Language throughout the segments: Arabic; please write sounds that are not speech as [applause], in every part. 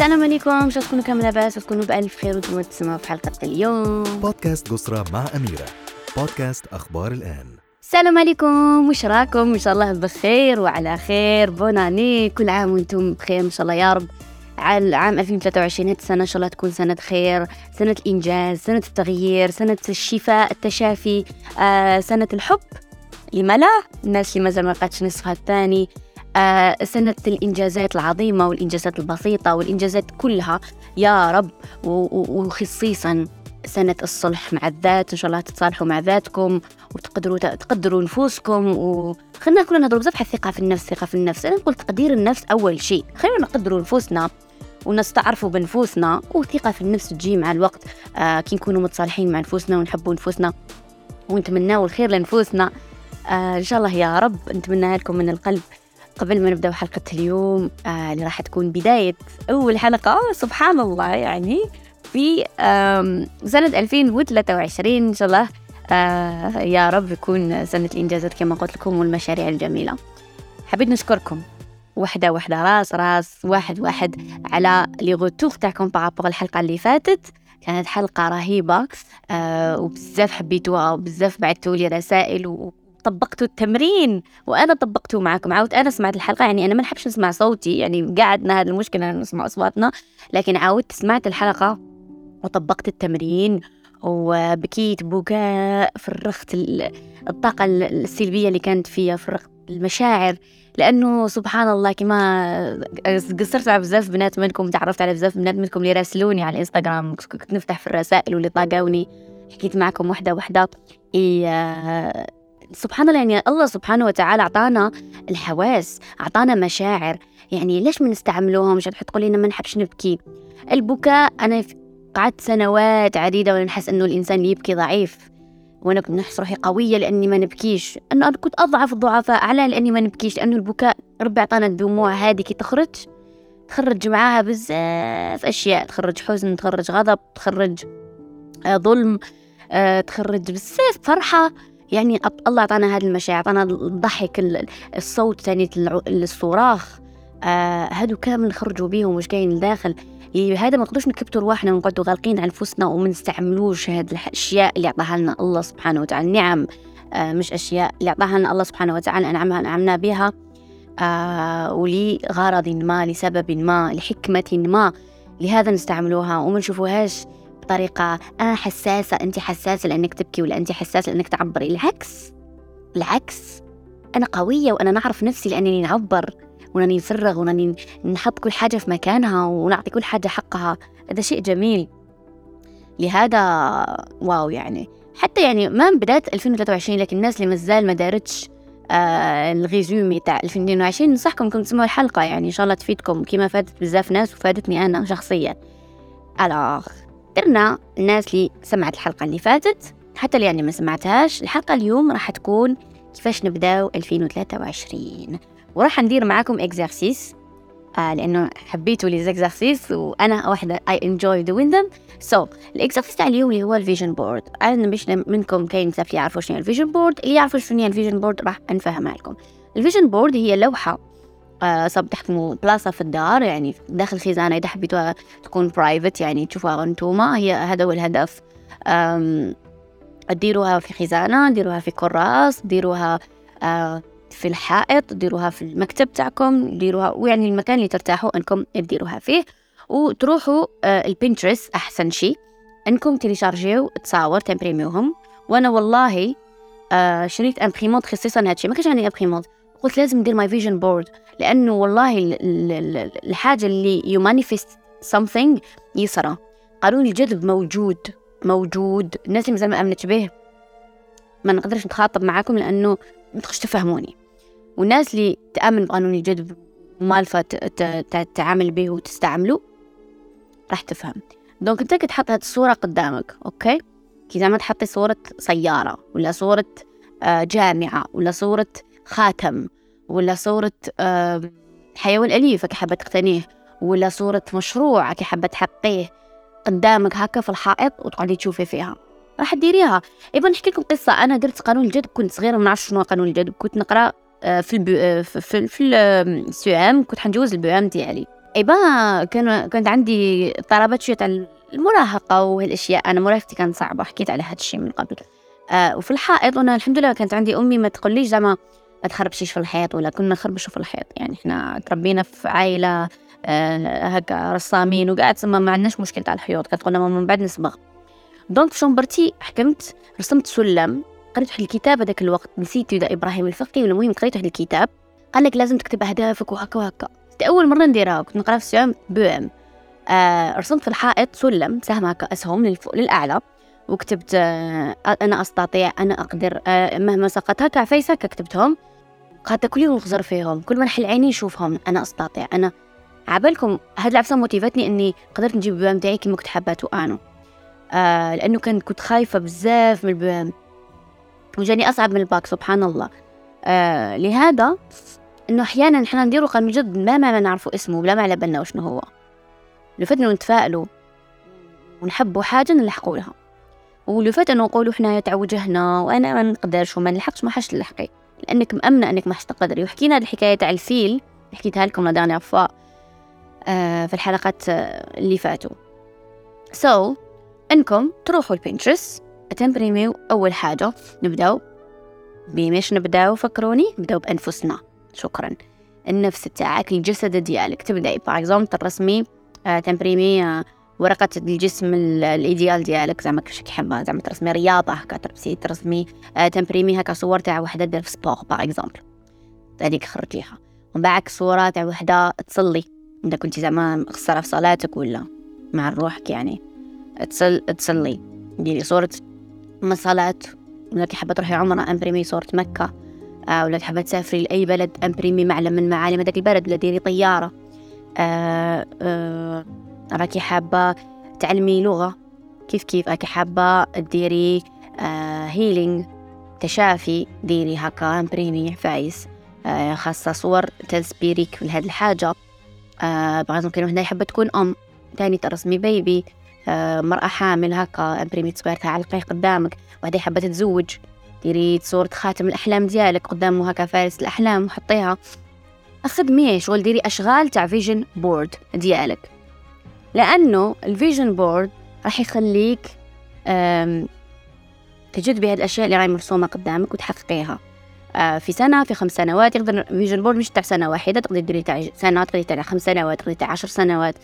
السلام عليكم. شو تكونوا كامل لاباس وتكونوا بألف خير وأنتم تسمعوا في حلقة اليوم. بودكاست قصرى مع أميرة. بودكاست أخبار الآن. السلام عليكم. وش راكم؟ إن شاء الله بخير وعلى خير. بوناني. كل عام وأنتم بخير إن شاء الله يا رب. على عام 2023 هذه السنة إن شاء الله تكون سنة خير سنة الإنجاز سنة التغيير سنة الشفاء التشافي آه، سنة الحب. لما لا الناس اللي مازال ما لقاتش نصفها الثاني؟ سنة الإنجازات العظيمة والإنجازات البسيطة والإنجازات كلها. يا رب وخصيصا سنة الصلح مع الذات. إن شاء الله تتصالحوا مع ذاتكم وتقدروا تقدروا نفوسكم وخلينا كلنا نضرب على الثقة في النفس الثقة في النفس. أنا نقول تقدير النفس أول شيء. خلينا نقدروا نفوسنا ونستعرفوا بنفوسنا والثقة في النفس تجي مع الوقت. آه كي نكونوا متصالحين مع نفوسنا ونحبوا نفوسنا ونتمناو الخير لنفوسنا. آه إن شاء الله يا رب نتمنى لكم من القلب قبل ما نبدأ حلقة اليوم آه اللي راح تكون بداية أول حلقة. سبحان الله يعني في سنة 2023 إن شاء الله آه يا رب يكون سنة الإنجازات كما قلت لكم والمشاريع الجميلة. حبيت نشكركم. وحدة وحدة راس راس واحد واحد على les retours تاعكم par rapport الحلقة اللي فاتت. كانت حلقة رهيبة آه وبزاف حبيتوها وبزاف بعثتوا لي رسائل وطبقتوا التمرين وأنا طبقته معكم. عاودت أنا سمعت الحلقة يعني أنا ما نحبش نسمع صوتي يعني قعدنا هذا المشكلة نسمع أصواتنا. لكن عاودت سمعت الحلقة وطبقت التمرين وبكيت بكاء فرغت ال- الطاقة ال- السلبية اللي كانت فيها فرغت المشاعر. لأنه سبحان الله كما قصرت على بزاف بنات منكم تعرفت على بزاف بنات منكم اللي راسلوني على الإنستغرام. كنت نفتح في الرسائل واللي طاقوني. حكيت معكم وحدة وحدة. إيه سبحان الله يعني الله سبحانه وتعالى أعطانا الحواس أعطانا مشاعر. يعني ليش ما نستعملوها؟ مش تقول لنا ما نحبش نبكي. البكاء أنا قعدت سنوات عديدة وأنا نحس إنه الإنسان اللي يبكي ضعيف. وأنا كنت نحس روحي قوية لأني ما نبكيش. أنا كنت أضعف الضعفاء على لأني ما نبكيش لأنه البكاء ربي أعطانا الدموع هذه كي تخرج. تخرج معاها بزاف أشياء تخرج حزن تخرج غضب تخرج آه، ظلم آه، تخرج بزاف فرحة. يعني الله أعطانا هذه المشاعر أعطانا الضحك ال- الصوت الع- الصراخ آه هادو كامل نخرجوا بيهم واش كاين لداخل. هذا ما نقدروش نكبتوا رواحنا ونقعدوا غالقين على نفوسنا وما نستعملوش هاد الأشياء اللي عطاها لنا الله سبحانه وتعالى. نعم آه مش أشياء اللي عطاها لنا الله سبحانه وتعالى انعمها أنعمنا بها آه ولغرض ما لسبب ما لحكمة ما. لهذا نستعملوها وما نشوفوهاش بطريقة آه حساسة أنت حساسة لأنك تبكي ولا أنت حساسة لأنك تعبري. العكس العكس. أنا قوية وأنا نعرف نفسي لأنني نعبر وناني نفرغ وناني نحط كل حاجة في مكانها ونعطي كل حاجة حقها. هذا شيء جميل. لهذا wow يعني. حتى يعني ما بداية 2023 لكن الناس اللي مازال ما دارتش آه ال résumé تاع 2022 ننصحكم انكم تسمعوا الحلقة يعني إن شاء الله تفيدكم. كما فادت بزاف ناس وفادتني أنا شخصيا. alors درنا الناس اللي سمعت الحلقة اللي فاتت حتى اللي يعني ما سمعتهاش الحلقة اليوم راح تكون كيفاش نبداو 2023 وراح ندير معاكم exercice آه لأنه حبيتوا les exercices وأنا واحدة I enjoy doing them so ال exercice تاع اليوم اللي هو ال vision board أنا مش منكم كاين بزاف يعرفوا شنو هي ال vision board اللي يعرفوا شنو هي ال vision board راح نفهمها لكم. ال vision board هي لوحة آه صاب تحكموا بلاصة في الدار يعني داخل خزانة إذا حبيتوها تكون private يعني تشوفوها أنتوما. هي هذا هو الهدف. ديروها في خزانة ديروها في كراس ديروها آه في الحائط ديروها في المكتب تاعكم ديروها ويعني المكان اللي ترتاحوا إنكم تديروها فيه. وتروحوا آه ال Pinterest أحسن شيء إنكم تيليشارجيو تصاور تمبريميوهم. وأنا والله شريت imprimante خصيصا هادشي ما كانش عندي imprimante قلت لازم ندير my vision board لأنه والله ال- ال- ال- الحاجة اللي you manifest something يصرى قانون الجذب موجود موجود. الناس اللي مازال ما امنتش به. ما نقدرش نتخاطب معاكم لأنه ما تقدرش تفهموني. والناس اللي تآمن بقانون الجذب ت- تتعامل به وتستعمله راح تفهم. donc أنت كتحط هاد الصورة قدامك okay؟ كي زعما تحطي صورة سيارة ولا صورة آه، جامعة ولا صورة خاتم. ولا صورة حيوان أليف كي حابة تقتنيه ولا صورة مشروع كي حابة تحقيه قدامك هكا في الحائط وتقعدي تشوفي فيها. راح تديريها أيضا نحكي لكم قصة. أنا درت قانون الجذب كنت صغيرة ما نعرفش شنو قانون الجذب كنت نقرأ آه، في البو... آه، في في, السؤام كنت حنجوز البؤام ديالي ايبا كان كانت عندي اضطرابات شوية تاع المراهقة وهالأشياء. أنا مراهقتي كانت صعبة حكيت على هذا الشيء من قبل. آه وفي الحائط أنا الحمد لله كانت عندي أمي ما تقوليش زعما ما تخربشيش في الحيط ولا كنا نخربشوا في الحيط يعني إحنا تربينا في عائلة آه هكا رسامين وقاعد تسمى ما عندناش مشكل تاع الحيوط. كانت ماما من بعد نصبغ دونك في شومبرتي حكمت رسمت سلم قريت واحد الكتاب هذاك الوقت. نسيت إذا إبراهيم الفقي المهم قريت واحد الكتاب. قال لك لازم تكتب أهدافك وهكا وهكا. أول مرة نديرها كنت نقرأ في ال CEM BEM آه رسمت في الحائط سلم سهم هكا للفوق للأعلى. وكتبت آه أنا أستطيع أنا أقدر آه مهما سقط هكا عفايس هكا كتبتهم. قعدت كل يوم نخزر فيهم كل ما نحل عيني نشوفهم. أنا أستطيع. أنا عبالكم هاد العفسة موتيفاتني إني قدرت نجيب ال BEM تاعي كيما كنت حباتو أنا. آه لأنه كان كنت خايفة بزاف من ال BEM وجاني أصعب من الباك سبحان الله. آه لهذا إنه أحيانا إحنا نديرو قانون جذب ما نعرفوا اسمه بلا ما على بالنا وشنو هو. لفتنا نتفائلوا ونحبوا حاجة نلحقوا لها. ولو فات أنه نقولوا حنايا تاع وجهنا وأنا ما نقدرش وما نلحقش ما حاش تلحقي لأنك مأمنة أنك ما حش تقدري. وحكينا هذه الحكاية تاع الفيل حكيتها لكم la dernière fois آه في الحلقات اللي فاتوا. so so, أنكم تروحوا ال Pinterest تمبريميو أول حاجة. نبداو بمش نبداو؟ فكروني. نبداو بأنفسنا. شكرا. النفس تاعك الجسد ديالك. تبداي. par exemple ترسمي آه تمبريمي آه ورقة الجسم ال idéal ديالك زعما كيفاش كيحبها زعما ترسمي رياضة هكا ترسمي ترسمي آه تمبريمي هكا صور تاع وحدة دير في sport par exemple هذيك خرجيها ومن بعد صورة تاع وحدة تصلي. إذا كنتي زعما مقصرة في صلاتك ولا مع روحك يعني تصل تصلي. ديري صورة من الصلاة ولا حابة تروحي عمرة امبريمي صورة مكة. آه ولا حابة تسافري لأي بلد امبريمي معلم من معالم هذاك البلد. ولا ديري طيارة. آه آه راكي حابة تعلمي لغة. كيف كيف راكي حابة ديري آه healing تشافي ديري هكا امبريمي فايس آه خاصة صور تنسبيريك هذه الحاجة. آه كاين وحدة حابة تكون أم. تاني ترسمي bébé آه مرأة حامل هكا امبريمي تصويرتها علقيه قدامك وهذه حابة تتزوج. ديري صورة خاتم الأحلام ديالك قدامه هكا فارس الأحلام وحطيها. أخدمي شغل ديري أشغال تاع vision board ديالك. لأنه ال vision board راح يخليك تجذبي هذه الأشياء اللي راهي مرسومة قدامك وتحققيها. آه في سنة في خمس سنوات يقدر vision board مش تاع سنة واحدة تقدر ديري تاع سنة تقدري تاع خمس سنوات تقدري تاع عشر سنوات.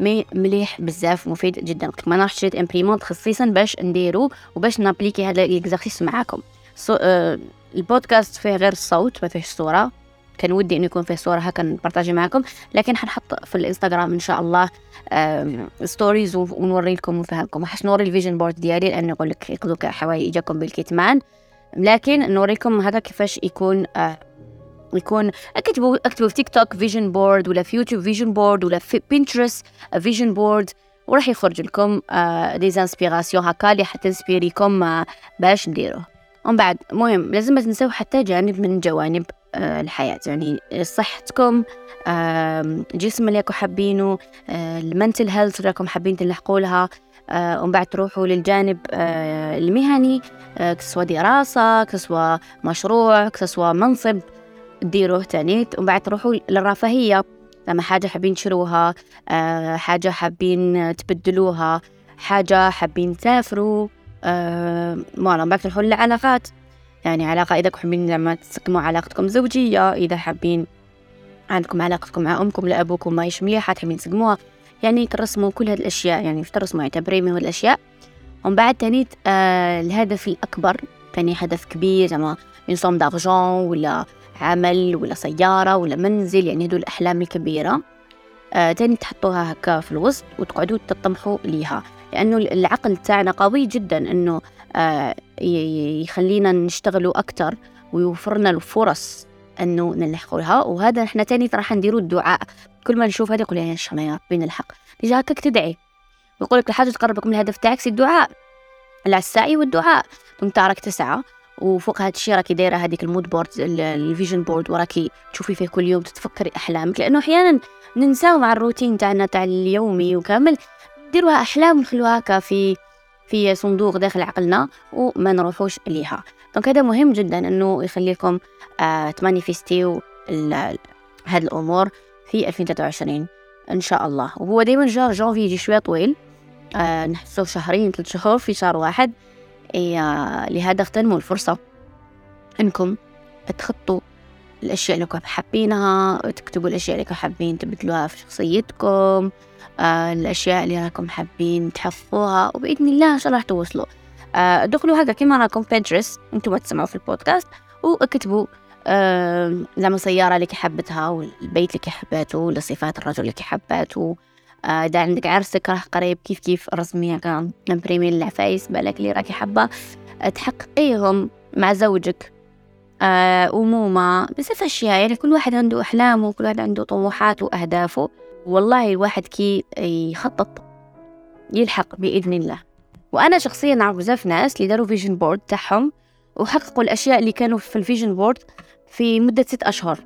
mais مليح بزاف مفيد جدا. ما نروح شريت imprimante خصيصا باش نديرو وباش نابليكي هذا ال exercice معاكم. So, آه البودكاست فيه غير الصوت ما فيهش صورة. كان ودي إنه يكون فيه صورة هكا نبارطاجي معكم. لكن حنحط في الإنستغرام إن شاء الله stories ونوري لكم ونفهمكم مش نوري ال vision board ديالي لأنه يقول لك يقضوا حوايجكم بالكتمان. لكن نوريكم هذا كيفاش يكون آه يكون اكتبوا أكتبوا في تيك توك vision board ولا في يوتيوب vision board ولا في بنترست vision board وراح يخرج لكم آه des inspirations هكا اللي حتنسبيريكم آه باش نديروه. ومن بعد مهم لازم ما تنسوا حتى جانب من جوانب آه الحياة. يعني صحتكم آه الجسم اللي راكم حابينه آه ال mental health اللي راكم حابين تلحقوا لها آه ومن بعد تروحوا للجانب آه المهني آه كسوا دراسة كسوا مشروع كسوا منصب ديروه تانيت ومن بعد تروحوا للرفاهية. لما حاجة حابين تشروها آه حاجة حابين تبدلوها حاجة حابين تسافروا آه ما بعد تروحوا للعلاقات. يعني علاقة إذا حابين لما تسكموا علاقتكم الزوجية إذا حابين عندكم علاقتكم مع أمكم لأبوكم ما مليحة تحبين تسقموها يعني ترسموا كل هذه الأشياء يعني ترسموا يعني تبريمي الأشياء. ومن بعد تاني آه الهدف الأكبر تاني هدف كبير زعما نصوم دارجون ولا عمل ولا سيارة ولا منزل يعني هدول الأحلام الكبيرة. آه تاني تحطوها هكا في الوسط وتقعدوا تطمحوا ليها. لأنه العقل تاعنا قوي جدا أنه آه يخلينا نشتغلوا أكتر ويوفرنا الفرص أنه نلحقوا لها وهذا إحنا تاني راح نديروا الدعاء. كل ما نشوف هذا يقول يا شميات بين الحق. تيجي هكاك تدعي؟ ويقول لك الحاجة تقربك من الهدف تاعك الدعاء. السعي والدعاء. كنت راك تسعى وفوق هذا الشيء راكي دايرة هذيك ال mood board ال vision board وراكي تشوفي فيه كل يوم تتفكري أحلامك. لأنه أحيانا ننساو مع الروتين تاعنا تاع اليومي وكامل. نديروها أحلام ونخلوها هكا في في صندوق داخل عقلنا وما نروحوش ليها. donc هذا مهم جدا إنه يخلي لكم آه تمانيفيستيو هاد الأمور في 2023 إن شاء الله. وهو دائما شهر جانفي يجي شوية طويل. آه نحسه شهرين ثلاث شهور في شهر واحد. إيه لهذا اغتنموا الفرصة إنكم تخطوا الأشياء اللي حابينها تكتبوا الأشياء اللي حابين تبدلوها في شخصيتكم آه الأشياء اللي راكم حابين تحققوها وبإذن الله إن شاء الله راح توصلوا. آه دخلوا هكا كيما راكم بنترست أنتم تسمعوا في البودكاست واكتبوا آه زعما سيارة اللي حبتها والبيت اللي حباته ولا صفات الرجل اللي حباته. آه إذا عندك عرسك راه قريب كيف كيف رسمي هكا نبريمي العفايس بالك اللي راكي حابة تحققيهم مع زوجك. أمومة بزاف أشياء يعني كل واحد عنده أحلامه كل واحد عنده طموحاته وأهدافه. والله الواحد كي يخطط يلحق بإذن الله. وأنا شخصيا نعرف بزاف ناس اللي داروا vision board تاعهم وحققوا الأشياء اللي كانوا في ال vision board في مدة ست أشهر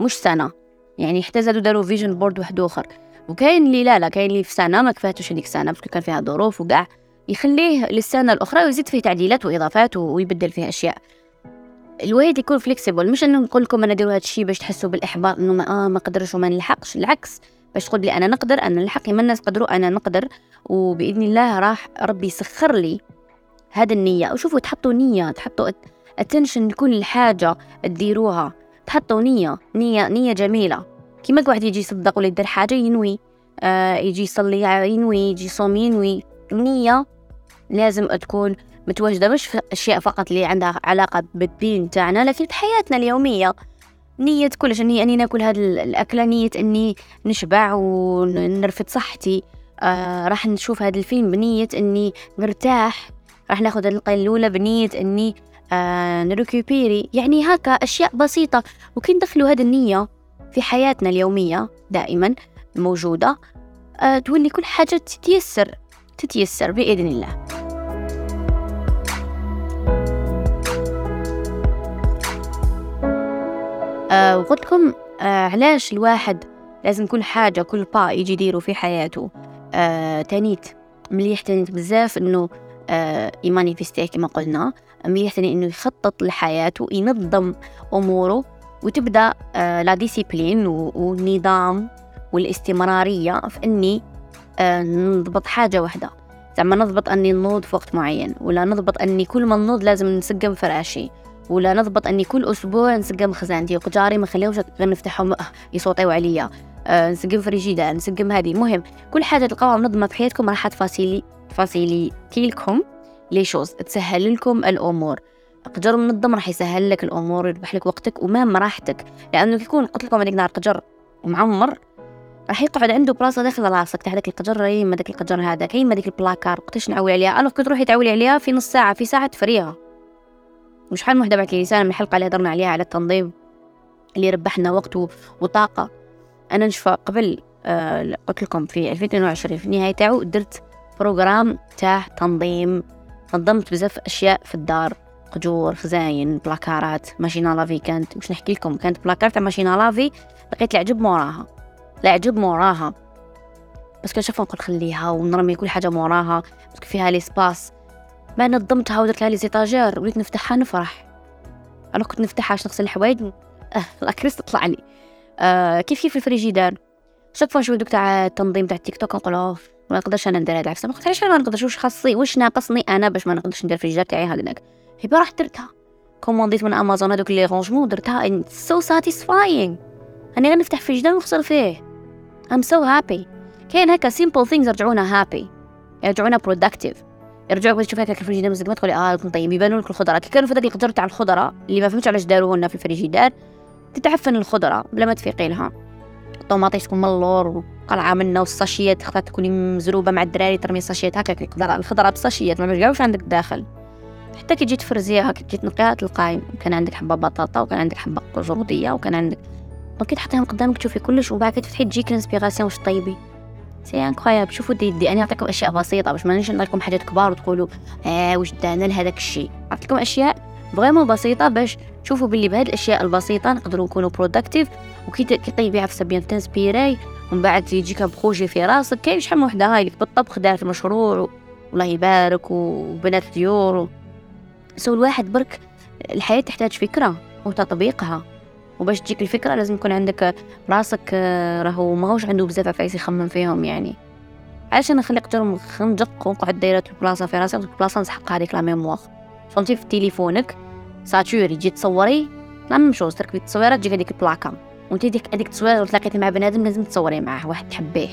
مش سنة. يعني حتى زادوا داروا vision board واحد آخر. وكاين اللي لا لا كاين اللي في سنة ما كفاتوش هذيك السنة parce que كان فيها ظروف وكاع يخليه للسنة الأخرى ويزيد فيه تعديلات وإضافات ويبدل فيه أشياء. الواحد يكون flexible مش إنه نقول لكم أنا ديروا هذا الشيء باش تحسوا بالإحباط إنه ما آه ما قدرش وما نلحقش. العكس باش تقول لي أنا نقدر أنا نلحق ما الناس قدروا أنا نقدر. وبإذن الله راح ربي يسخر لي هذا النية. وشوفوا تحطوا نية تحطوا اتنشن لكل حاجة تديروها. تحطوا نية نية نية جميلة. كيما واحد يجي يصدق ولا يدير حاجة ينوي. آه يجي يصلي ينوي يجي يصوم ينوي. النية لازم تكون متواجدة مش في أشياء فقط اللي عندها علاقة بالدين تاعنا لكن في حياتنا اليومية. نية كلش إني أني ناكل هذه الأكلة نية إني نشبع ونرفد صحتي. آه راح نشوف هذا الفيلم بنية إني نرتاح. راح ناخذ القيلولة بنية إني آه نركوبيري يعني هكا أشياء بسيطة. وكي ندخلوا هذه النية في حياتنا اليومية دائما موجودة آه تولي كل حاجة تتيسر تتيسر بإذن الله. آه وقلت لكم آه علاش الواحد لازم كل حاجة كل با يجي يديرو في حياته؟ آه تانيت مليح تانيت بزاف إنه آه يمانيفستيه كما قلنا مليح تاني إنه يخطط لحياته ينظم أموره وتبدأ آه la discipline والنظام والاستمرارية في إني آه نضبط حاجة واحدة زعما نضبط إني نوض في وقت معين ولا نضبط إني كل ما نوض لازم نسقم فراشي. ولا نضبط اني كل أسبوع نسقم خزانتي وقجاري ما نخليهمش غير نفتحهم يسوتيو عليا. أه نسقم فريجيدا نسقم هذه المهم كل حاجة تلقاوها منظمة في حياتكم راح تفاسيلي تفاسيليتي لكم les choses. تسهل لكم الأمور. قجر منظم راح يسهل لك الأمور يربح لك وقتك و même راحتك. لأنه يكون قلت لكم هذيك نهار قجر معمر راح يقعد عنده بلاصه داخل راسك. تاع هذاك القجر ما داك القجر هذا كاين ديك البلاكار. وقتاش نعول عليها؟ أنا كنت تروحي تعولي عليها في نص ساعة في ساعة تفريها وشحال من وحده بعد لي رساله من الحلقة اللي هضرنا عليها على التنظيم اللي ربحنا وقت وطاقة. أنا نشفى قبل آه قلت لكم في 2022 في النهاية تاعو درت programme تاع تنظيم. نظمت بزاف أشياء في الدار قجور خزاين بلاكارات machine à laver كانت مش نحكي لكم كانت بلاكار تاع machine à laver لقيت العجب موراها. العجب موراها. بس كنشوفها نقول خليها ونرمي كل حاجة موراها بس فيها l'espace. ما نظمتها ودرت لها les étagères وليت نفتحها نفرح. أنا كنت نفتحها عشان نغسل الحوايج [laughs] آه la crise تطلع لي. آه كيف كيف ال frigidaire chaque fois دوك تاع التنظيم تاع التيك توك نقول ما نقدرش أنا ندير هذا العفسة. ما قلت ما نقدرش واش خاصي واش ناقصني أنا باش ما نقدرش ندير الفريجيدار تاعي هكذاك هي راح درتها. كومونديت من أمازون هذوك les rangements درتها so satisfying أني غير نفتح فريجيدار ونغسل فيه. ام سو هابي كاين هكا سيمبل ثينجز يرجعونا هابي يرجعونا برودكتيف يرجعوا تشوف هكا الفريجيدار مزق ما تقولي آه كون طيب يبانوا لك الخضرة. كي كانوا في ذاك القدر تاع الخضرة اللي ما فهمتش علاش داروه لنا في الفريجيدار تتعفن الخضرة بلا ما تفيقي لها. الطوماطيش تكون ملور وقلعة منا والساشيات خاطر تكوني مزروبة مع الدراري ترمي ساشيات هكا الخضره الخضرة بساشيات ما مرجعوش عندك الداخل حتى كي تجي تفرزيها كي تجي تنقيها تلقاي كان عندك حبة بطاطا وكان عندك حبة جروديه وكان عندك. كي تحطيهم قدامك تشوفي كلش وبعد كي تفتحي تجيك ال inspiration واش طيبي c'est incroyable شوفوا دي, دي أنا نعطيكم أشياء بسيطة باش ما نجي نعطيكم حاجات كبار وتقولوا آه واش دانا لهذاك الشيء. نعطيكم أشياء vraiment بسيطة باش تشوفوا باللي بهاد الأشياء البسيطة نقدروا نكونوا productive وكي كي طيبيها في c'est bien تنسبيراي ومن بعد يجيك projet في راسك كاين شحال من وحدة هاي بالطبخ دارت مشروع الله يبارك وبنات ديور so الواحد برك الحياة تحتاج فكرة وتطبيقها. وباش تجيك الفكرة لازم يكون عندك راسك آه، راهو ماهوش عنده بزاف عفايس يخمم فيهم يعني. علاش أنا نخلي قدر خندق ونقعد دايرة البلاصه في راسي البلاصه نسحق هذيك لا ميموار. فهمتي؟ في تليفونك ساتور يجي تصوري لا ميم شوز. تركبي التصويرة تجيك هذيك البلاكا وانت ديك هذيك التصويرة تلاقيتي مع بنادم لازم تصوري معاه واحد تحبيه.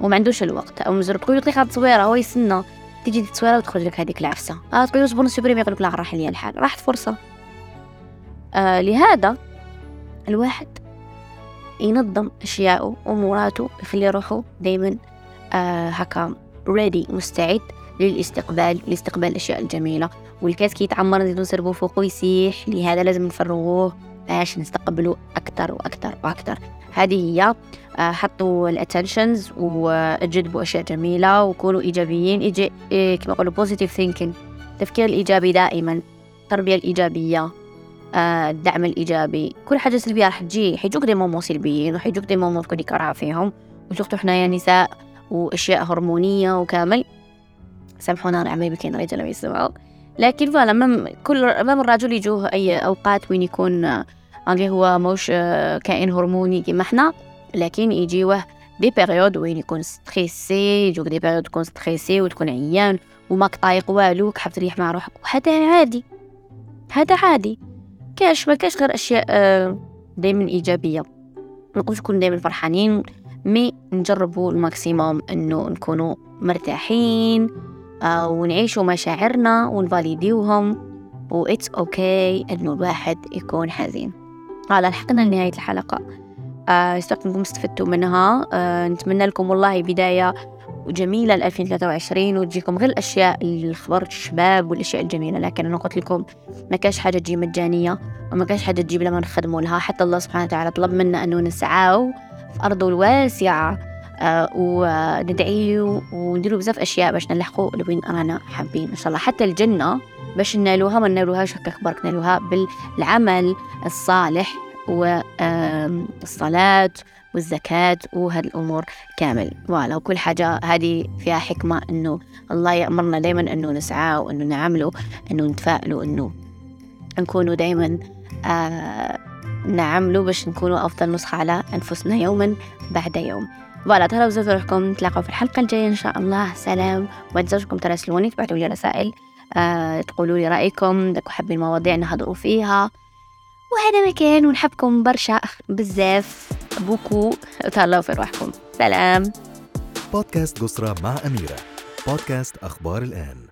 وما عندوش الوقت. أو مزر تقولي لك هاد التصويرة هو يسنى. تيجي التصويرة وتخرج لك هذيك العفسة. آه تقولي صبر supprime يقول لك لا راح لي الحال. راحت فرصة. آه لهذا الواحد ينظم أشياءه وأموراته يخلي روحه دايما آه هكا ready مستعد للاستقبال لاستقبال الأشياء الجميلة. والكاس كي يتعمر نزيدو نسربو فوقو يسيح لهذا لازم نفرغوه باش نستقبلو أكثر وأكثر وأكثر. هذه هي آه حطوا ال intentions وجذبوا أشياء جميلة وكونوا إيجابيين. إيجي... إيه كما يقولوا positive thinking التفكير الإيجابي دائما التربية الإيجابية. آه، الدعم الإيجابي. كل حاجة سلبية راح تجي. حيجوك دي مومو سلبيين وحيجوك دي مومو تكوني كارهة فيهم وشفتوا حنايا نساء وأشياء هرمونية وكامل. سامحونا أنا عمي بكين رجال ما يسمعوا لكن voilà quand même الرجل يجوه أي أوقات وين يكون آه، اللي هو موش آه، كائن هرموني كيما حنا لكن يجيوه des périodes وين يكون stressé يجوك des périodes تكون stressé وتكون عيان وماك طايق والو كحب تريح مع روحك. وهذا عادي. هذا عادي. كاش ما كاش غير أشياء آه، دائما إيجابية. نقولش نكون دائما فرحانين mais نجربوا ال maximum إنه نكونوا مرتاحين آه، ونعيشوا مشاعرنا ونفاليديوهم و it's okay إنه الواحد يكون حزين. voilà لحقنا لنهاية الحلقة. آه استفدتوا منها. آه نتمنى لكم والله بداية وجميلة ل 2023 وتجيكم غير الأشياء اللي خبرت الشباب والأشياء الجميلة لكن أنا قلت لكم ما كاش حاجة تجي مجانية وما كاش حاجة تجيب لما نخدموا لها. حتى الله سبحانه وتعالى طلب منا أنه نسعاو في أرضه الواسعة آه وندعيه ونديروا بزاف أشياء باش نلحقوا لوين رانا حابين. إن شاء الله حتى الجنة باش ننالوها ما ننالوهاش هكا خبرك نالوها بالعمل الصالح. والصلاة والزكاة وهذه الأمور كامل. voilà وكل حاجة هذه فيها حكمة إنه الله يأمرنا دايما إنه نسعى وإنه نعمله إنه نتفائلوا إنه نكونوا دايما آه نعملوا باش نكونوا أفضل نسخة على أنفسنا يوما بعد يوم. voilà ترى وزوز روحكم. نتلاقوا في الحلقة الجاية إن شاء الله. سلام. وما تنسوش تراسلوني تبعتوا لي رسائل آه تقولوا لي رأيكم. d'accord حابين مواضيع نهضروا فيها. وهذا مكان ونحبكم برشا. بزاف. بوكو. تهلاو في روحكم. سلام. بودكاست قصرى مع أميرة. بودكاست أخبار الآن.